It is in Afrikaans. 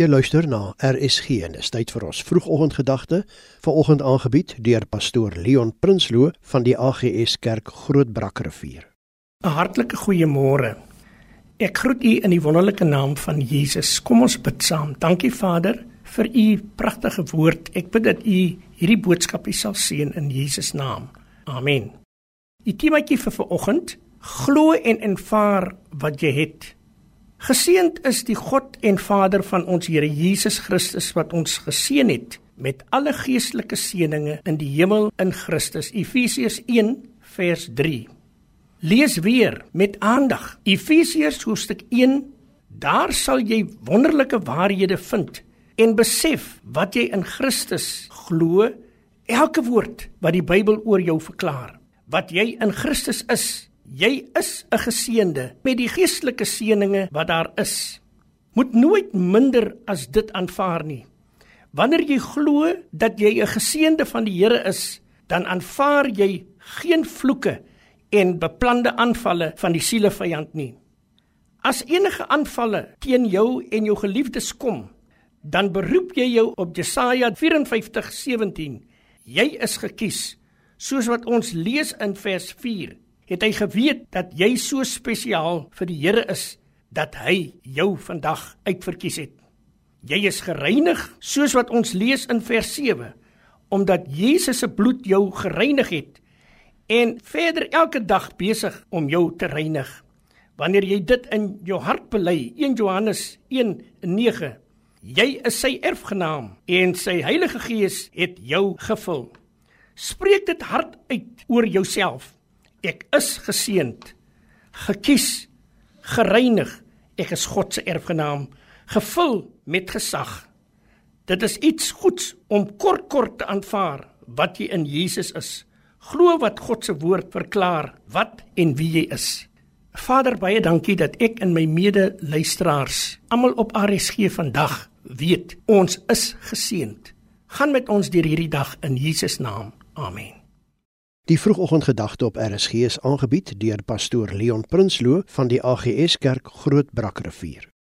Jy luister na RSG en dis tyd vir ons vroegoggendgedagte, vanoggend aangebied deur pastoor Leon Prinsloo van die AGS Kerk Grootbrakrivier. 'n Hartlike goeiemôre. Ek groet u in die wonderlike naam van Jesus. Kom ons bid saam. Dankie Vader vir u pragtige woord. Ek bid dat u hierdie boodskap sal seën in Jesus naam. Amen. Die temaatjie vir vanoggend: Glo en aanvaar wat jy het. Geseend is die God en Vader van ons Here Jesus Christus wat ons geseën het met alle geestelike seënings in die hemel in Christus. Efesiërs 1 vers 3. Lees weer met aandag. Efesiërs hoofstuk 1. Daar sal jy wonderlike waarhede vind en besef wat jy in Christus glo. Elke woord wat die Bybel oor jou verklaar, wat jy in Christus is, Jy is 'n geseënde met die geestelike seënings wat daar is. Moet nooit minder as dit aanvaar nie. Wanneer jy glo dat jy 'n geseënde van die Here is, dan aanvaar jy geen vloeke en beplande aanvalle van die sielevyand nie. As enige aanvalle teen jou en jou geliefdes kom, dan beroep jy jou op Jesaja 54:17. Jy is gekies, soos wat ons lees in vers 4 het hy geweet dat jy so spesiaal vir die Here is dat hy jou vandag uitverkies het. Jy is gereinig soos wat ons lees in vers 7 omdat Jesus se bloed jou gereinig het en verder elke dag besig om jou te reinig. Wanneer jy dit in jou hart bely, 1 Johannes 1:9, jy is sy erfgenaam en sy Heilige Gees het jou gevul. Spreek dit hard uit oor jouself. Ek is geseënd, gekies, gereinig. Ek is God se erfgenaam, gevul met gesag. Dit is iets goeds om kort kort te aanvaar wat jy in Jesus is. Glo wat God se woord verklaar wat en wie jy is. Vader, baie dankie dat ek en my mede-luisteraars almal op RSG vandag weet ons is geseënd. Gaan met ons deur hierdie dag in Jesus naam. Amen. Die vroegoggendgedagte op RSG is aangebied deur pastoor Leon Prinsloo van die AGS Kerk Grootbrakrivier.